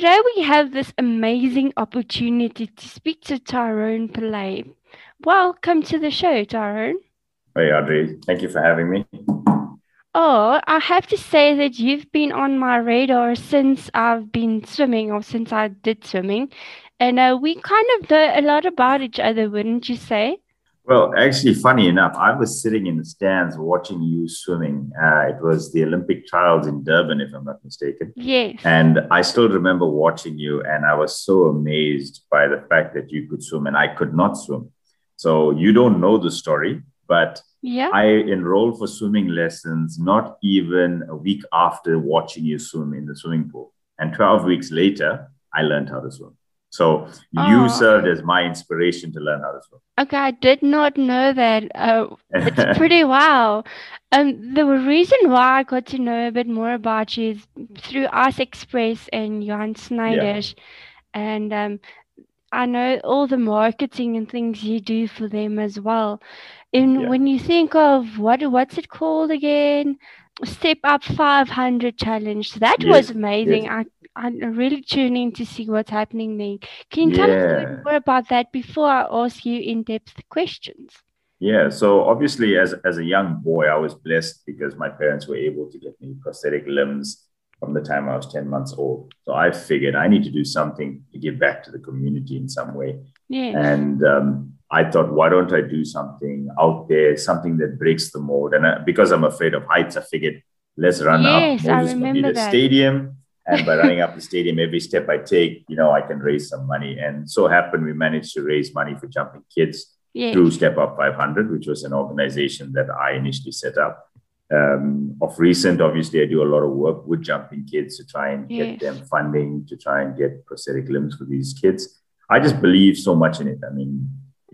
today we have this amazing opportunity to speak to Tyrone Pillay. Welcome to the show, Tyrone. Hey, Audrey. Thank you for having me. Oh, I have to say that you've been on my radar since I've been swimming or since I did swimming. And uh, we kind of know a lot about each other, wouldn't you say? Well, actually, funny enough, I was sitting in the stands watching you swimming. Uh, it was the Olympic trials in Durban, if I'm not mistaken. Yes. And I still remember watching you, and I was so amazed by the fact that you could swim and I could not swim. So you don't know the story, but yeah. I enrolled for swimming lessons not even a week after watching you swim in the swimming pool. And 12 weeks later, I learned how to swim. So you Oh. served as my inspiration to learn how to swim. Okay, I did not know that. Uh, it's pretty wow. Um, the reason why I got to know a bit more about you is through Ice Express and Jan Snyder's, and um, I know all the marketing and things you do for them as well. And Yeah. when you think of what what's it called again? Step Up 500 Challenge. That was Yes, amazing. I I'm really tuning to see what's happening there. Can you tell us a Yeah. bit more about that before I ask you in-depth questions? Yeah, so obviously, as as a young boy, I was blessed because my parents were able to get me prosthetic limbs from the time I was ten months old. So I figured I need to do something to give back to the community in some way, Yes. and um, I thought, why don't I do something out there, something that breaks the mold? And I, because I'm afraid of heights, I figured let's run Yes, up Moses Mabhida. Stadium. And by running up the stadium, every step I take, you know, I can raise some money. And so happened we managed to raise money for jumping kids yes. through Step Up 500, which was an organization that I initially set up. Um, of recent, obviously, I do a lot of work with jumping kids to try and get them funding, to try and get prosthetic limbs for these kids. I just believe so much in it. I mean,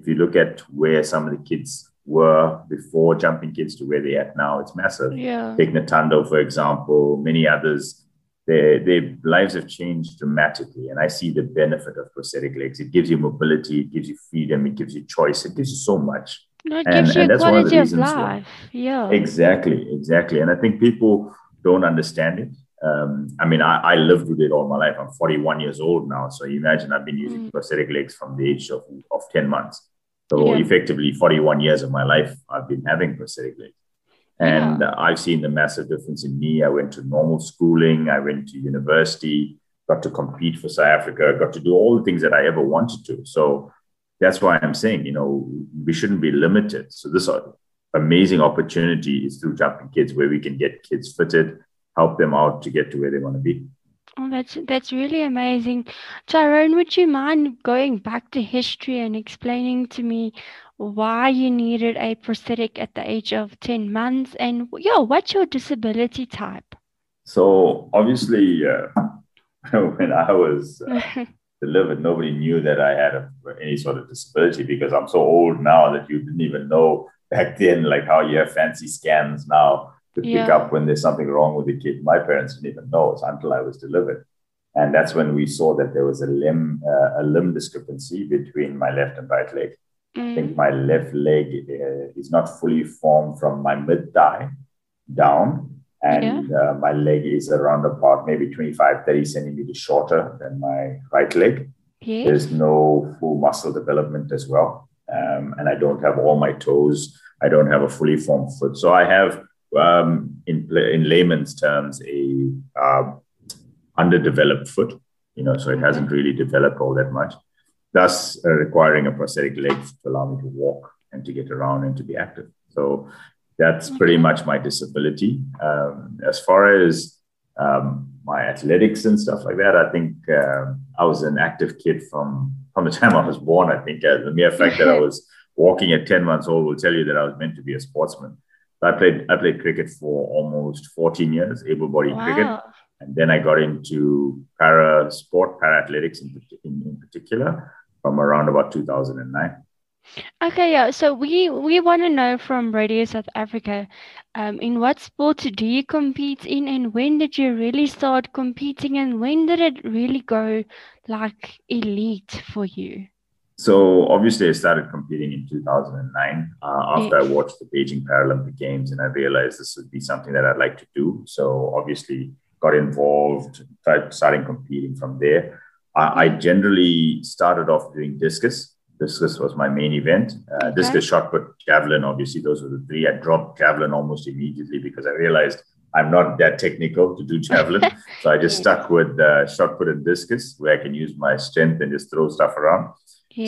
if you look at where some of the kids were before jumping kids to where they're at now, it's massive. Yeah. Take Ntando, for example, many others, their, their lives have changed dramatically. And I see the benefit of prosthetic legs. It gives you mobility, it gives you freedom, it gives you choice, it gives you so much. No, it And- gives you and that's one of the quality of reasons why- life. Yeah. Exactly, exactly. And I think people don't understand it. Um, I mean, I, I lived with it all my life. I'm 41 years old now. So you imagine I've been using Mm. prosthetic legs from the age of, of 10 months. So Yeah. effectively, 41 years of my life, I've been having prosthetic legs. And uh, I've seen the massive difference in me. I went to normal schooling, I went to university, got to compete for South Africa, got to do all the things that I ever wanted to. So that's why I'm saying, you know, we shouldn't be limited. So this uh, amazing opportunity is through Jumping Kids, where we can get kids fitted, help them out to get to where they want to be. Oh, that's that's really amazing. Tyrone, would you mind going back to history and explaining to me why you needed a prosthetic at the age of 10 months and yeah, what's your disability type? So obviously, uh, when I was uh, delivered, nobody knew that I had a, any sort of disability because I'm so old now that you didn't even know back then, like how you have fancy scans now to pick up when there's something wrong with the kid. My parents didn't even know it until I was delivered. And that's when we saw that there was a limb, uh, a limb discrepancy between my left and right leg. I think Mm, my left leg uh, is not fully formed from my mid thigh down. And uh, my leg is around about maybe 25, 30 centimeters shorter than my right leg. yes. There's no full muscle development as well. Um, and I don't have all my toes. I don't have a fully formed foot. So I have, um, in, in layman's terms, a uh, underdeveloped foot, you know, so it hasn't really developed all that much, thus uh, requiring a prosthetic leg to allow me to walk and to get around and to be active. So that's pretty much my disability. Um, as far as um, my athletics and stuff like that, I think um I was an active kid from from the time I was born. I think uh, the mere fact that I was walking at 10 months old will tell you that I was meant to be a sportsman. I played I played cricket for almost 14 years, able-bodied cricket, and then I got into para sport, para athletics in, in, in particular, from around about 2009. Okay, yeah. So we we want to know from Radio South Africa, um, in what sport do you compete in, and when did you really start competing, and when did it really go like elite for you? So obviously, I started competing in 2009 uh, after I watched the Beijing Paralympic Games, and I realized this would be something that I'd like to do. So obviously, got involved, started starting competing from there. I, I generally started off doing discus. Discus was my main event. Uh, okay. Discus, shot put, javelin. Obviously, those were the three. I dropped javelin almost immediately because I realized I'm not that technical to do javelin. so I just stuck with uh, shot put and discus, where I can use my strength and just throw stuff around.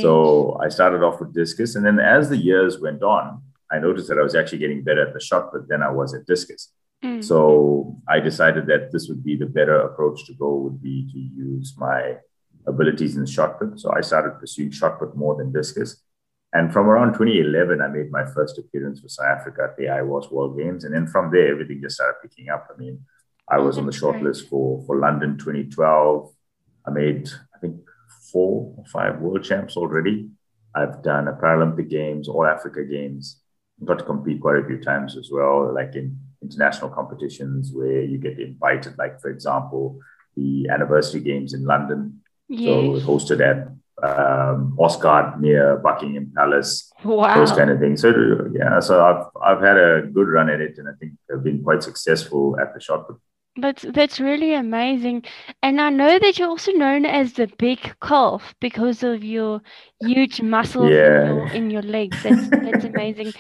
So I started off with discus, and then as the years went on, I noticed that I was actually getting better at the shot but then I was at discus. Mm. So I decided that this would be the better approach to go would be to use my abilities in shot put. So I started pursuing shot put more than discus. And from around 2011, I made my first appearance for South Africa at the IWAS World Games. And then from there, everything just started picking up. I mean, I was on the short list for, for London 2012. I made, I think, four or five world champs already. I've done a Paralympic Games, All Africa Games. Got to compete quite a few times as well, like in international competitions where you get invited, like, for example, the anniversary games in London. Yes. So it was hosted at um, Oscar near Buckingham Palace, wow. those kind of things. So yeah, so I've I've had a good run at it, and I think I've been quite successful at the shot put. That's that's really amazing, and I know that you're also known as the big calf because of your huge muscles yeah. in, your, in your legs. That's that's amazing.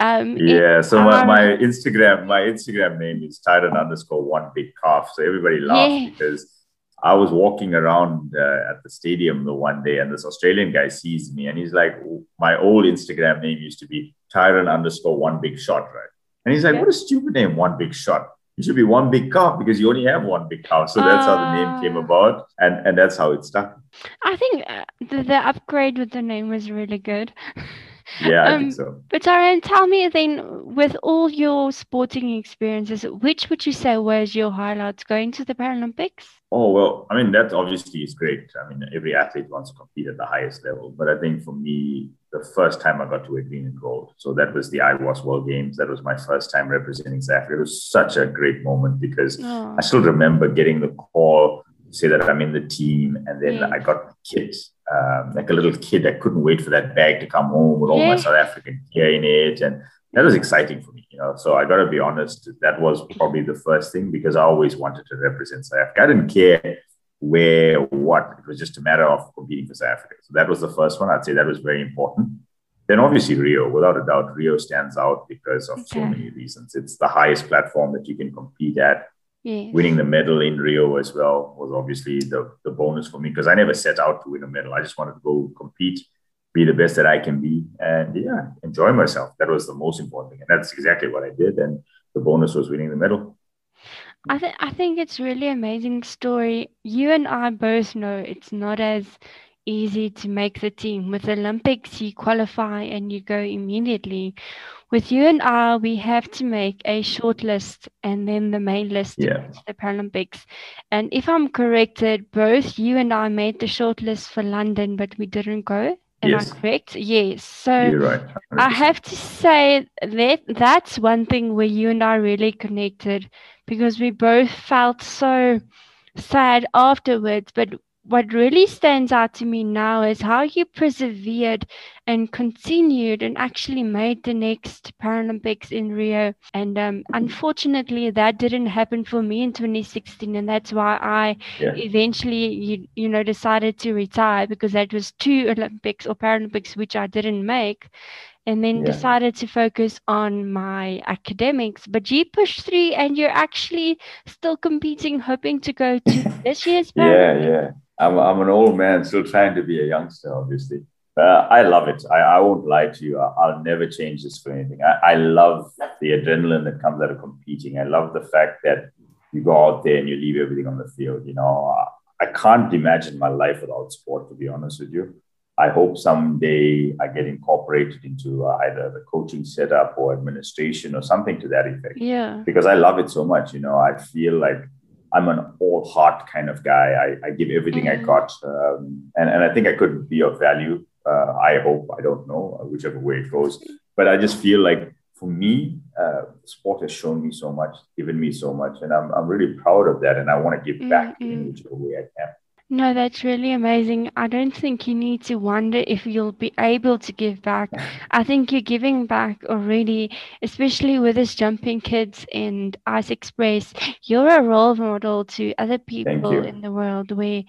Um, yeah, so my, my Instagram my Instagram name is Titan underscore one big calf. So everybody laughs yeah. because I was walking around uh, at the stadium the one day, and this Australian guy sees me, and he's like, "My old Instagram name used to be Tyron underscore one big shot, right?" And he's like, yeah. "What a stupid name, one big shot. It should be one big cow because you only have one big cow. So that's uh, how the name came ah. about, and and that's how it stuck. I think uh, the, the upgrade with the name was really good. Yeah, I um, think so. But Tyrone, tell me then, with all your sporting experiences, which would you say was your highlights going to the Paralympics? Oh, well, I mean, that obviously is great. I mean, every athlete wants to compete at the highest level. But I think for me, the first time I got to wear green and gold. So that was the IWAS World Games. That was my first time representing South Africa. It was such a great moment because oh. I still remember getting the call to say that I'm in the team. And then yeah. I got the kit, um, like a little kid. that couldn't wait for that bag to come home with all my South African gear in it. And that was exciting for me, you know. So I got to be honest, that was probably the first thing because I always wanted to represent South Africa. I didn't care where what; it was just a matter of competing for South Africa. So that was the first one. I'd say that was very important. Then obviously Rio, without a doubt, Rio stands out because of okay. so many reasons. It's the highest platform that you can compete at. Yes. Winning the medal in Rio as well was obviously the, the bonus for me because I never set out to win a medal. I just wanted to go compete be the best that I can be and yeah, enjoy myself. That was the most important thing. And that's exactly what I did. And the bonus was winning the medal. I think I think it's really amazing story. You and I both know it's not as easy to make the team. With Olympics you qualify and you go immediately. With you and I, we have to make a short list and then the main list yeah. the Paralympics. And if I'm corrected, both you and I made the short list for London, but we didn't go. Am yes. I correct? Yes. So right. I have to say that that's one thing where you and I really connected because we both felt so sad afterwards, but what really stands out to me now is how you persevered and continued and actually made the next Paralympics in Rio. And um, unfortunately, that didn't happen for me in 2016, and that's why I yeah. eventually, you, you know, decided to retire because that was two Olympics or Paralympics which I didn't make. And then yeah. decided to focus on my academics. But you pushed through, and you're actually still competing, hoping to go to this year's Paralympics. Yeah, yeah. I'm, I'm an old man still trying to be a youngster, obviously. Uh, I love it. I, I won't lie to you. I, will never change this for anything. I, I love the adrenaline that comes out of competing. I love the fact that you go out there and you leave everything on the field. You know, I, I can't imagine my life without sport, to be honest with you. I hope someday I get incorporated into uh, either the coaching setup or administration or something to that effect. Yeah. Because I love it so much. You know, I feel like I'm an all heart kind of guy. I, I give everything mm-hmm. I got, um, and and I think I could be of value. Uh, I hope I don't know uh, whichever way it goes, but I just feel like for me, uh, sport has shown me so much, given me so much, and I'm I'm really proud of that, and I want to give back mm-hmm. in whichever way I can. No, that's really amazing. I don't think you need to wonder if you'll be able to give back. I think you're giving back already, especially with this jumping kids and Ice Express. You're a role model to other people in the world where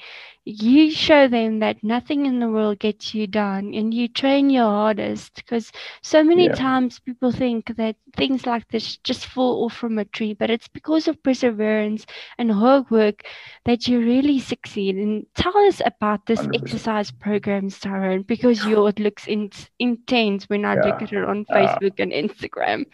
you show them that nothing in the world gets you down and you train your hardest because so many yeah. times people think that things like this just fall off from a tree but it's because of perseverance and hard work that you really succeed and tell us about this 100%. exercise program Tyrone because you it looks in, intense when I yeah. look at it on uh, Facebook uh, and Instagram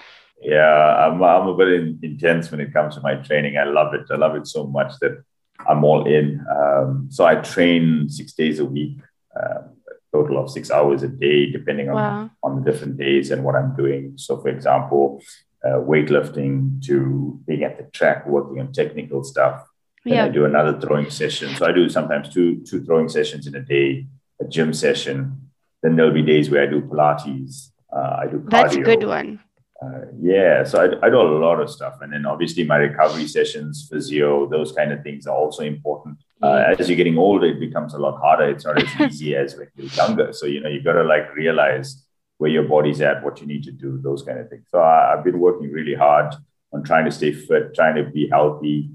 yeah I'm, I'm a bit in, intense when it comes to my training I love it I love it so much that I'm all in. Um, so I train six days a week, uh, a total of six hours a day, depending on, wow. on the different days and what I'm doing. So, for example, uh, weightlifting to being at the track, working on technical stuff. Then yeah. I do another throwing session. So I do sometimes two two throwing sessions in a day, a gym session. Then there'll be days where I do Pilates. Uh, I do cardio. That's a good one. Uh, yeah, so I, I, do a lot of stuff, and then obviously my recovery sessions, physio, those kind of things are also important. Uh, as you're getting older, it becomes a lot harder. It's not as easy as when you're younger. So you know you've got to like realize where your body's at, what you need to do, those kind of things. So I, I've been working really hard on trying to stay fit, trying to be healthy,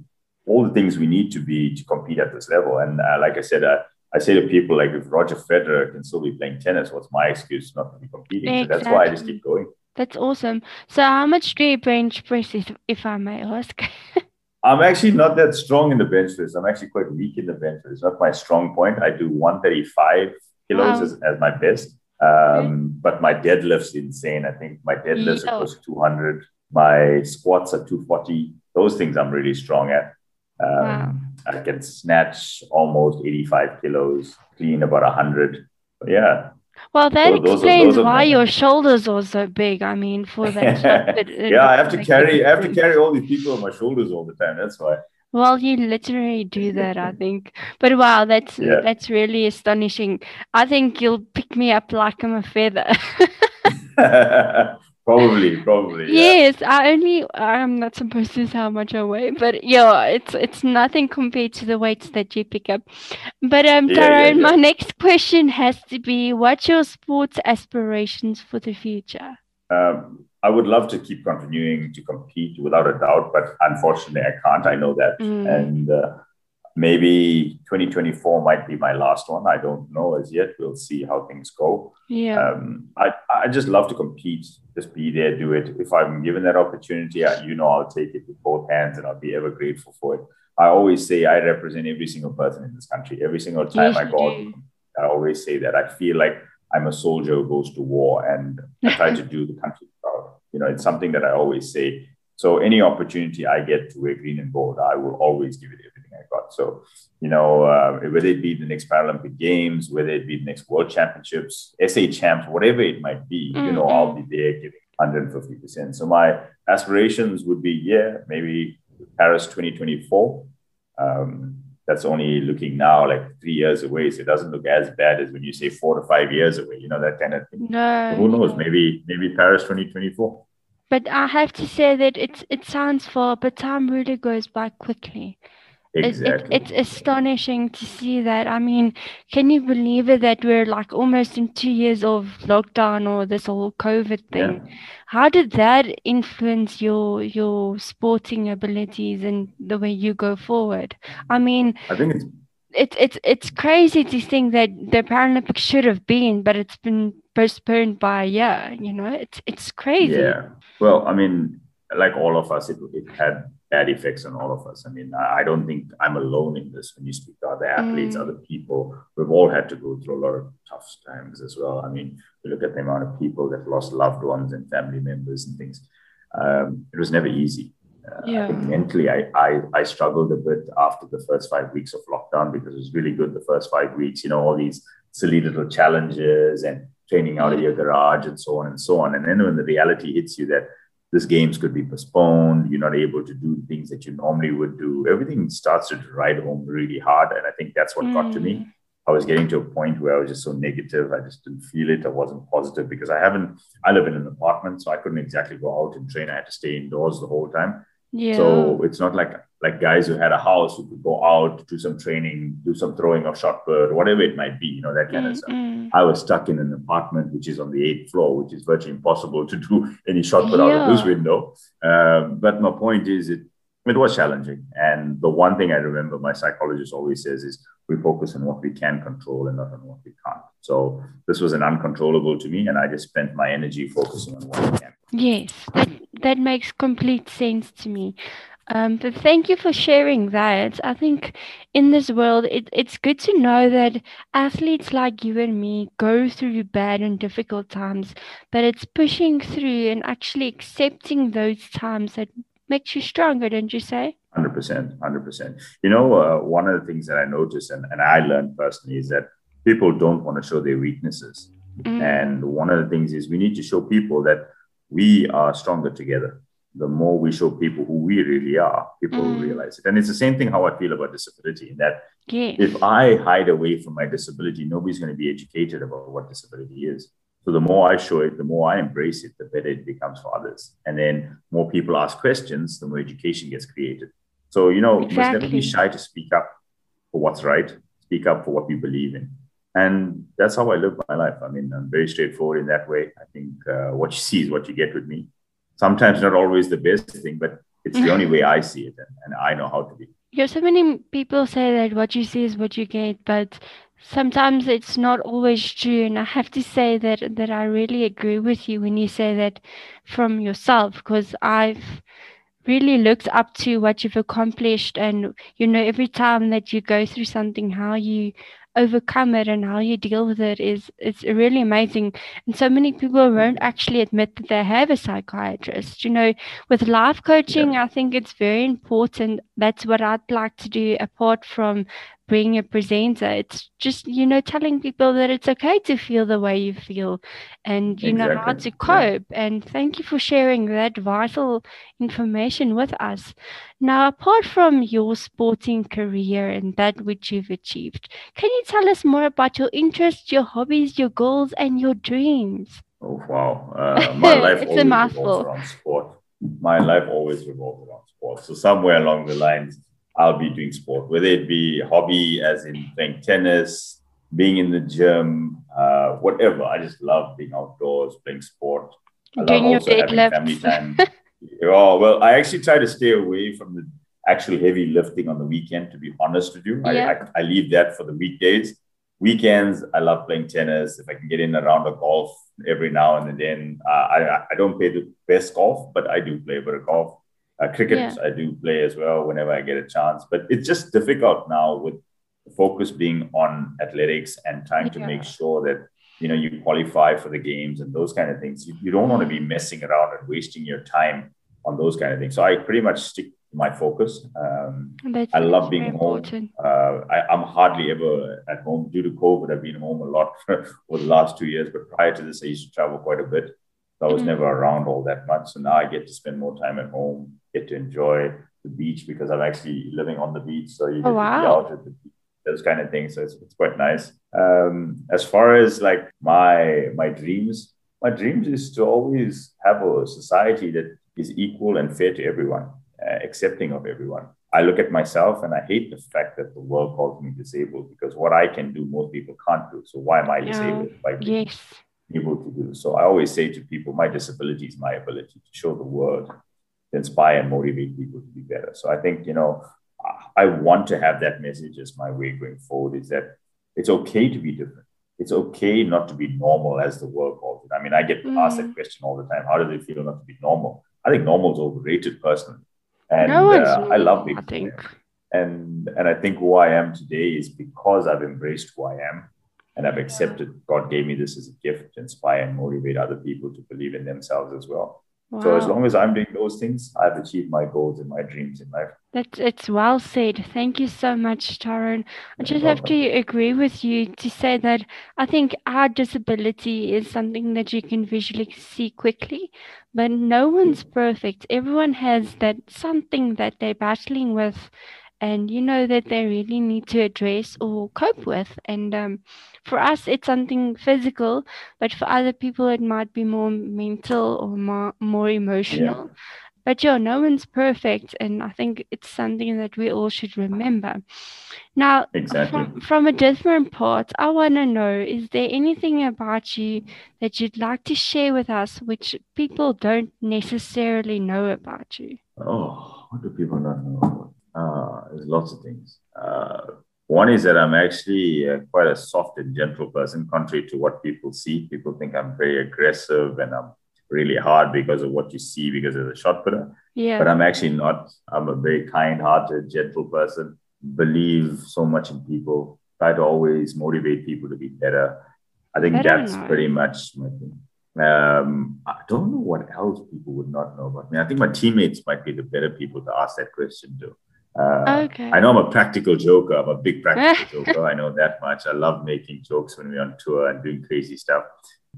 all the things we need to be to compete at this level. And uh, like I said, uh, I say to people like if Roger Federer can still be playing tennis, what's my excuse not to be competing? Exactly. So that's why I just keep going. That's awesome. So how much do you bench press, if, if I may ask? I'm actually not that strong in the bench press. I'm actually quite weak in the bench press. It's not my strong point. I do 135 kilos wow. as, as my best. Um, But my deadlift's insane. I think my deadlifts are close to 200. My squats are 240. Those things I'm really strong at. Um, wow. I can snatch almost 85 kilos, clean about 100. But yeah, well, that explains those why your shoulders are so big. I mean, for that. yeah, I have to carry. I have to carry all these people on my shoulders all the time. That's why. Well, you literally do that, I think. But wow, that's yeah. that's really astonishing. I think you'll pick me up like I'm a feather. probably probably yes yeah. i only i'm not supposed to say how much i weigh but yeah it's it's nothing compared to the weights that you pick up. But um yeah, Tyrone, yeah, my next question has to be what's your sports aspirations for the future? Um i would love to keep continuing to compete without a doubt but unfortunately i can't. I know that. Mm. and uh, maybe 2024 might be my last one. I don't know as yet. We'll see how things go. Yeah. Um, I, I just love to compete, just be there, do it. If I'm given that opportunity, I, you know, I'll take it with both hands and I'll be ever grateful for it. I always say I represent every single person in this country. Every single time yes, I go out, I always say that. I feel like I'm a soldier who goes to war and I try to do the country proud. You know, it's something that I always say. So any opportunity I get to wear green and gold, I will always give it everything I got. So, you know, uh, whether it be the next Paralympic Games, whether it be the next World Championships, SA Champs, whatever it might be, mm-hmm. you know, I'll be there giving 150%. So my aspirations would be, yeah, maybe Paris 2024. Um, that's only looking now like three years away. So it doesn't look as bad as when you say four to five years away, you know, that kind of thing. No. So who knows? Maybe, maybe Paris 2024. But I have to say that it's it sounds far, but time really goes by quickly. Exactly. It, it, it's astonishing to see that. I mean, can you believe it that we're like almost in two years of lockdown or this whole COVID thing? Yeah. How did that influence your your sporting abilities and the way you go forward? I mean, I think it's it's it's it's crazy to think that the Paralympics should have been, but it's been postponed by a year. You know, it's it's crazy. Yeah. Well, I mean, like all of us, it, it had bad effects on all of us. I mean, I don't think I'm alone in this. When you speak to other athletes, mm. other people, we've all had to go through a lot of tough times as well. I mean, we look at the amount of people that lost loved ones and family members and things. Um, it was never easy. Uh, yeah. I think mentally, I, I, I struggled a bit after the first five weeks of lockdown because it was really good the first five weeks. You know, all these silly little challenges and training out of your garage and so on and so on. And then when the reality hits you that this games could be postponed, you're not able to do things that you normally would do, everything starts to ride home really hard. And I think that's what mm. got to me. Mm. I was getting to a point where I was just so negative. I just didn't feel it. I wasn't positive because I haven't, I live in an apartment, so I couldn't exactly go out and train. I had to stay indoors the whole time. Yeah. So it's not like like guys who had a house who could go out, do some training, do some throwing of shot put, whatever it might be, you know, that kind mm-hmm. of stuff. Mm. I was stuck in an apartment which is on the eighth floor, which is virtually impossible to do any shot put yeah. out of this window. Um, but my point is, it it was challenging. And the one thing I remember my psychologist always says is we focus on what we can control and not on what we can't. So this was an uncontrollable to me, and I just spent my energy focusing on what I can. Yes, that, that makes complete sense to me. Um, but thank you for sharing that. I think in this world, it, it's good to know that athletes like you and me go through bad and difficult times, but it's pushing through and actually accepting those times that makes you stronger, don't you say? 100%. 100%. You know, uh, one of the things that I noticed and, and I learned personally is that people don't want to show their weaknesses. Mm. And one of the things is we need to show people that we are stronger together. The more we show people who we really are, people mm. will realize it. And it's the same thing how I feel about disability in that if I hide away from my disability, nobody's going to be educated about what disability is. So the more I show it, the more I embrace it, the better it becomes for others. And then more people ask questions, the more education gets created. So, you know, exactly. must never be shy to speak up for what's right, speak up for what you believe in. And that's how I live my life. I mean, I'm very straightforward in that way. I think uh, what you see is what you get with me. Sometimes not always the best thing, but it's the mm-hmm. only way I see it and, and I know how to be. Yeah, so many people say that what you see is what you get, but sometimes it's not always true and i have to say that that i really agree with you when you say that from yourself because i've really looked up to what you've accomplished and you know every time that you go through something how you overcome it and how you deal with it is it's really amazing. And so many people won't mm. actually admit that they have a psychiatrist. You know with life coaching yeah. i think it's very important. That's what i'd like to do apart from being a presenter. It's just you know telling people that it's okay to feel the way you feel and you exactly. know how to cope. Yeah. and thank you for sharing that vital information with us. Now apart from your sporting career and that which you've achieved can you tell us more about your interests your hobbies your goals and your dreams? Oh wow. Uh, my life it's a mouthful. around sport. My life always revolves around sport. So somewhere along the lines I'll be doing sport, whether it be hobby, as in playing tennis, being in the gym, uh, whatever. I just love being outdoors, playing sport. I doing love also having family time. oh well, I actually try to stay away from the actual heavy lifting on the weekend. To be honest with you, yeah. I, I, I leave that for the weekdays. Weekends, I love playing tennis. If I can get in a round of golf every now and then, uh, I I don't play the best golf, but I do play a bit of golf. Uh, cricket, yeah. I do play as well whenever I get a chance, but it's just difficult now with the focus being on athletics and trying yeah. to make sure that you know you qualify for the games and those kind of things. You, you don't want to be messing around and wasting your time on those kind of things. So I pretty much stick to my focus. Um, I love being home. Uh, I, am hardly ever at home due to COVID. I've been home a lot for, for the last two years, but prior to this, I used to travel quite a bit. So I was mm-hmm. never around all that much. So now I get to spend more time at home, get to enjoy the beach because I'm actually living on the beach. So you get oh, wow. to be out at the beach, those kind of things. So it's, it's quite nice. Um, as far as like my my dreams, my dreams is to always have a society that is equal and fair to everyone, uh, accepting of everyone. I look at myself and I hate the fact that the world calls me disabled because what I can do, most people can't do. So why am I disabled? By yes. able to do. So I always say to people, my disability is my ability to show the world inspire and motivate people to be better. So I think, you know, I want to have that message as my way going forward is that it's okay to be different. It's okay not to be normal as the world calls it. I mean, I get mm. asked that question all the time. How does it feel not to be normal? I think normal is overrated personally. And no, uh, I love being I think. And, and I think who I am today is because I've embraced who I am and I've accepted God gave me this as a gift to inspire and motivate other people to believe in themselves as well. Wow. So as long as I'm doing those things, I've achieved my goals and my dreams in life. That's it's well said. Thank you so much, Tyrone. I just have to agree with you to say that I think our disability is something that you can visually see quickly, but no one's perfect. Everyone has that something that they're battling with and you know that they really need to address or cope with. And um, for us, it's something physical, but for other people, it might be more mental or more, more emotional. but yeah, no one's perfect, and I think it's something that we all should remember. Now, exactly. from, from a different part, I want to know: is there anything about you that you'd like to share with us, which people don't necessarily know about you? Oh, what do people not know? Uh, there's lots of things. Uh, one is that I'm actually uh, quite a soft and gentle person, contrary to what people see. People think I'm very aggressive and I'm really hard because of what you see because of the shot putter. Yeah. But I'm actually not. I'm a very kind-hearted, gentle person. Believe so much in people. Try to always motivate people to be better. I think I that's pretty much my thing. Um, I don't know what else people would not know about me. I think my teammates might be the better people to ask that question to. Uh, okay. I know I'm a practical joker. I'm a big practical joker. I know that much. I love making jokes when we're on tour and doing crazy stuff.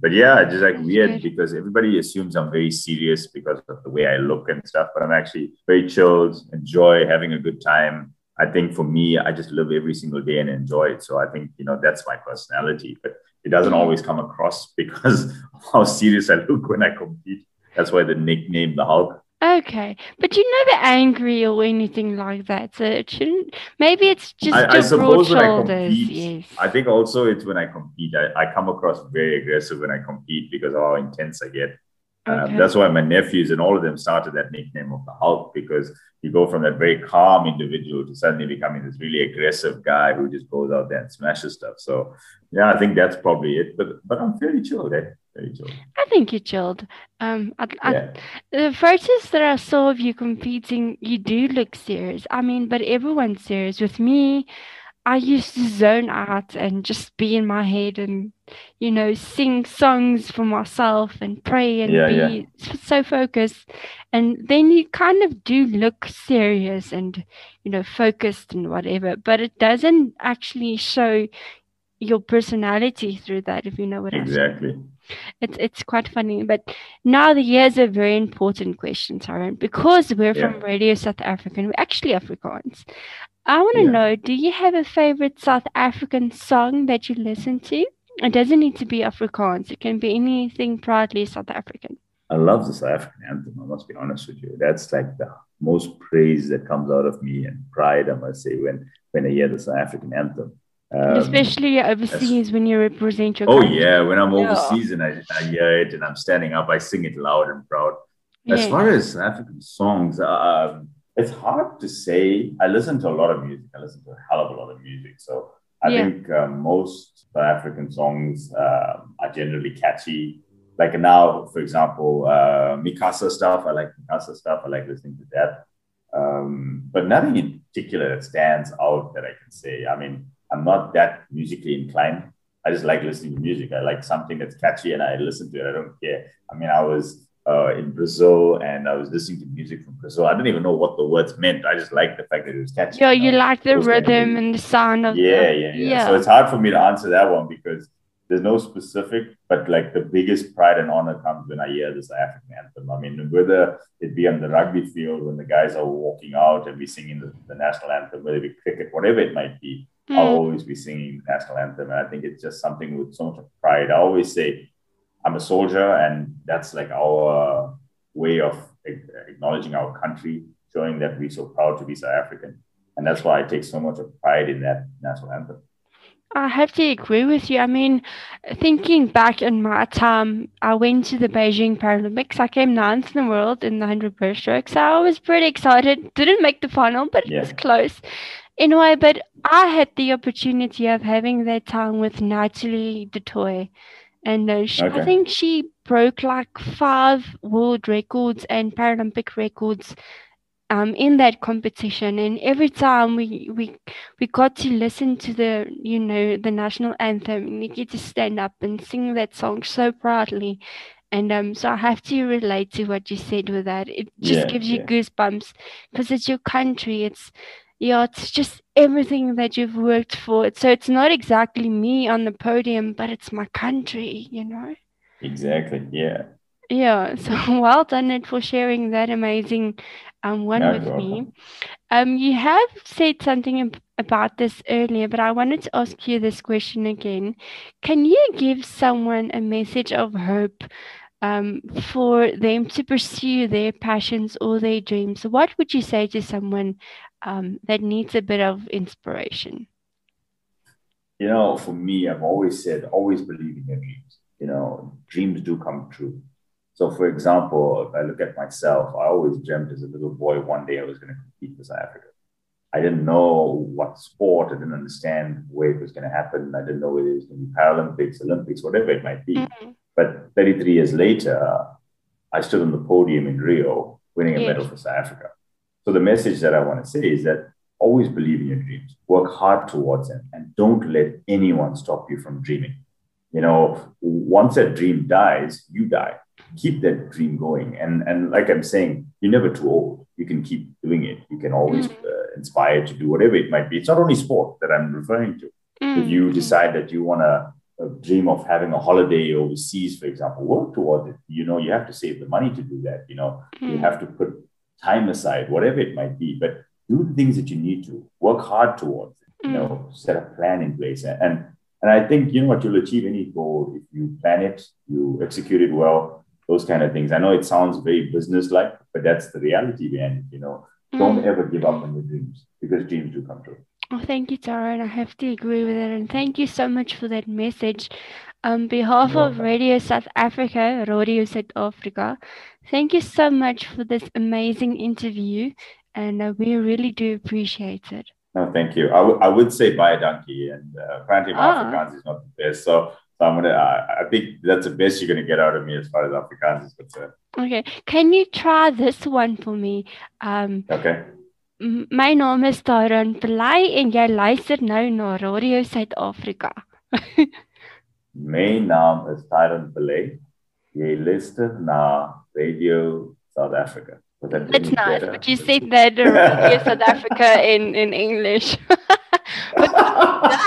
But yeah, just like That's weird good. because everybody assumes I'm very serious because of the way I look and stuff. But I'm actually very chilled, enjoy having a good time. I think for me, I just live every single day and enjoy it. So I think, you know, that's my personality. But it doesn't always come across because of how serious I look when I compete. That's why the nickname, the Hulk. Okay, but you're never angry or anything like that, so it shouldn't. Maybe it's just I, I when shoulders. I yes. I think also it's when I compete. I, I come across very aggressive when I compete because of how intense I get. Um, okay. Um, that's why my nephews and all of them started that nickname of the Hulk because you go from that very calm individual to suddenly becoming this really aggressive guy who just goes out there and smashes stuff. So yeah, I think that's probably it. But but I'm fairly chilled, eh? Very chilled. I think you're chilled. Um, I, I, the photos that I saw of you competing, you do look serious. I mean, but everyone's serious. With me, I used to zone out and just be in my head and, you know, sing songs for myself and pray and yeah, be yeah. so focused. And then you kind of do look serious and, you know, focused and whatever, but it doesn't actually show your personality through that, if you know what exactly. I mean. saying. It's it's quite funny, but now the here's a very important question, Tyrone, because we're yeah. from Radio South African, we're actually Afrikaans. I want to yeah. know do you have a favorite South African song that you listen to? It doesn't need to be Afrikaans, it can be anything proudly South African. I love the South African anthem, I must be honest with you. That's like the most praise that comes out of me and pride, I must say, when, when I hear the South African anthem. Um, Especially overseas when you represent your Oh, country. yeah. When I'm overseas yeah. and I, I, hear it and I'm standing up, I sing it loud and proud. As yeah. far as African songs, um, it's hard to say. I listen to a lot of music. I listen to a hell of a lot of music. So I yeah. think uh, most African songs uh, are generally catchy. Like now, for example, uh, Mi-Casa stuff. I like Mi-Casa stuff. I like listening to that. Um, but nothing in particular that stands out that I can say. I mean, I'm not that musically inclined. I just like listening to music. I like something that's catchy and I listen to it. I don't care. I mean, I was uh, in Brazil and I was listening to music from Brazil. I didn't even know what the words meant. I just liked the fact that it was catchy. Yeah, you, know? like the rhythm and the sound of yeah, the, yeah, yeah, yeah. So it's hard for me to answer that one because there's no specific, but like the biggest pride and honor comes when I hear this African anthem. I mean, whether it be on the rugby field when the guys are walking out and we singing the, the national anthem, whether it be cricket, whatever it might be, mm. I'll always be singing the national anthem. And I think it's just something with so much pride. I always say I'm a soldier, and that's like our way of acknowledging our country, showing that we're so proud to be South African. And that's why I take so much of pride in that national anthem. I have to agree with you. I mean, thinking back in my time, I went to the Beijing Paralympics. I came ninth in the world in the 100 breaststroke. So I was pretty excited. Didn't make the final, but yeah. it was close. Anyway, but I had the opportunity of having that time with Natalie du Toit and uh, she, okay. I think she broke like five world records and Paralympic records um, in that competition. And every time we we we got to listen to the you know the national anthem, and you get to stand up and sing that song so proudly. And um, so I have to relate to what you said with that. It just yeah, gives you yeah. goosebumps because it's your country. It's yeah, it's just everything that you've worked for. So it's not exactly me on the podium, but it's my country, you know? Exactly. Yeah. Yeah. So well done it for sharing that amazing um, one with me. Um, you have said something about this earlier, but I wanted to ask you this question again. Can you give someone a message of hope um, for them to pursue their passions or their dreams, what would you say to someone um, that needs a bit of inspiration? You know, for me, I've always said, always believe in your dreams. You know, dreams do come true. So, for example, if I look at myself, I always dreamt as a little boy one day I was going to compete for South Africa. I didn't know what sport, I didn't understand where it was going to happen. I didn't know whether it was going to be Paralympics, Olympics, whatever it might be. Mm-hmm. But 33 years later, I stood on the podium in Rio winning a medal for South Africa. So the message that I want to say is that always believe in your dreams, work hard towards them, and don't let anyone stop you from dreaming. You know, once that dream dies, you die. Keep that dream going. And, and like I'm saying, you're never too old. You can keep doing it. You can always mm. uh, inspire to do whatever it might be. It's not only sport that I'm referring to. Mm. If you decide that you want to a dream of having a holiday overseas, for example, work towards it. You know, you have to save the money to do that. You know, mm. you hmm. have to put time aside, whatever it might be, but do the things that you need to work hard towards it. You mm. know, set a plan in place. And and I think you know what you'll achieve any goal if you plan it, you execute it well, those kind of things. I know it sounds very business-like, but that's the reality behind it. You know, mm. don't ever give up on your dreams because dreams do come true. Oh, thank you, Tara, and I have to agree with it. And thank you so much for that message. On behalf of Radio South Africa, Radio South Africa, thank you so much for this amazing interview. And uh, we really do appreciate it. No, thank you. I, w- I would say bye, donkey. And uh, apparently, my oh. Afrikaans is not the best. So, so I'm gonna. I, I think that's the best you're gonna get out of me as far as Afrikaans is concerned. Okay, can you try this one for me? Um, okay. My naam is Tyrone Pillay en jy luister nou na Radio Suid-Afrika. My naam is Tyrone Pillay. Jy luister na Radio South Africa. That's nice, better? but you said that Radio South Africa in in English. but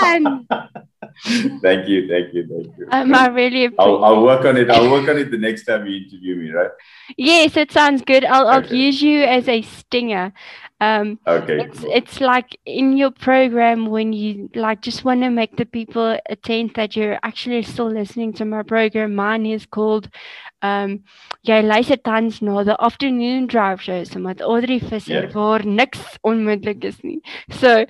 done. thank you, thank you, thank you. Um, I really I'll, I'll work on it. I'll work on it the next time you interview me, right? Yes, it sounds good. I'll, I'll use you as a stinger. Um, okay. It's it's like in your program when you like just want to make the people attend that you're actually still listening to my program. Mine is called um jy luister tans na the afternoon drive show so met Audrey Visser yeah. waar niks onmoontlik is nie. So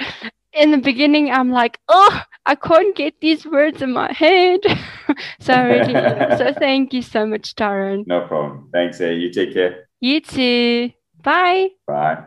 in the beginning I'm like, oh, I can't get these words in my head. so really, so thank you so much, Tyrone. No problem. Thanks. Eh? You take care. You too. Bye. Bye.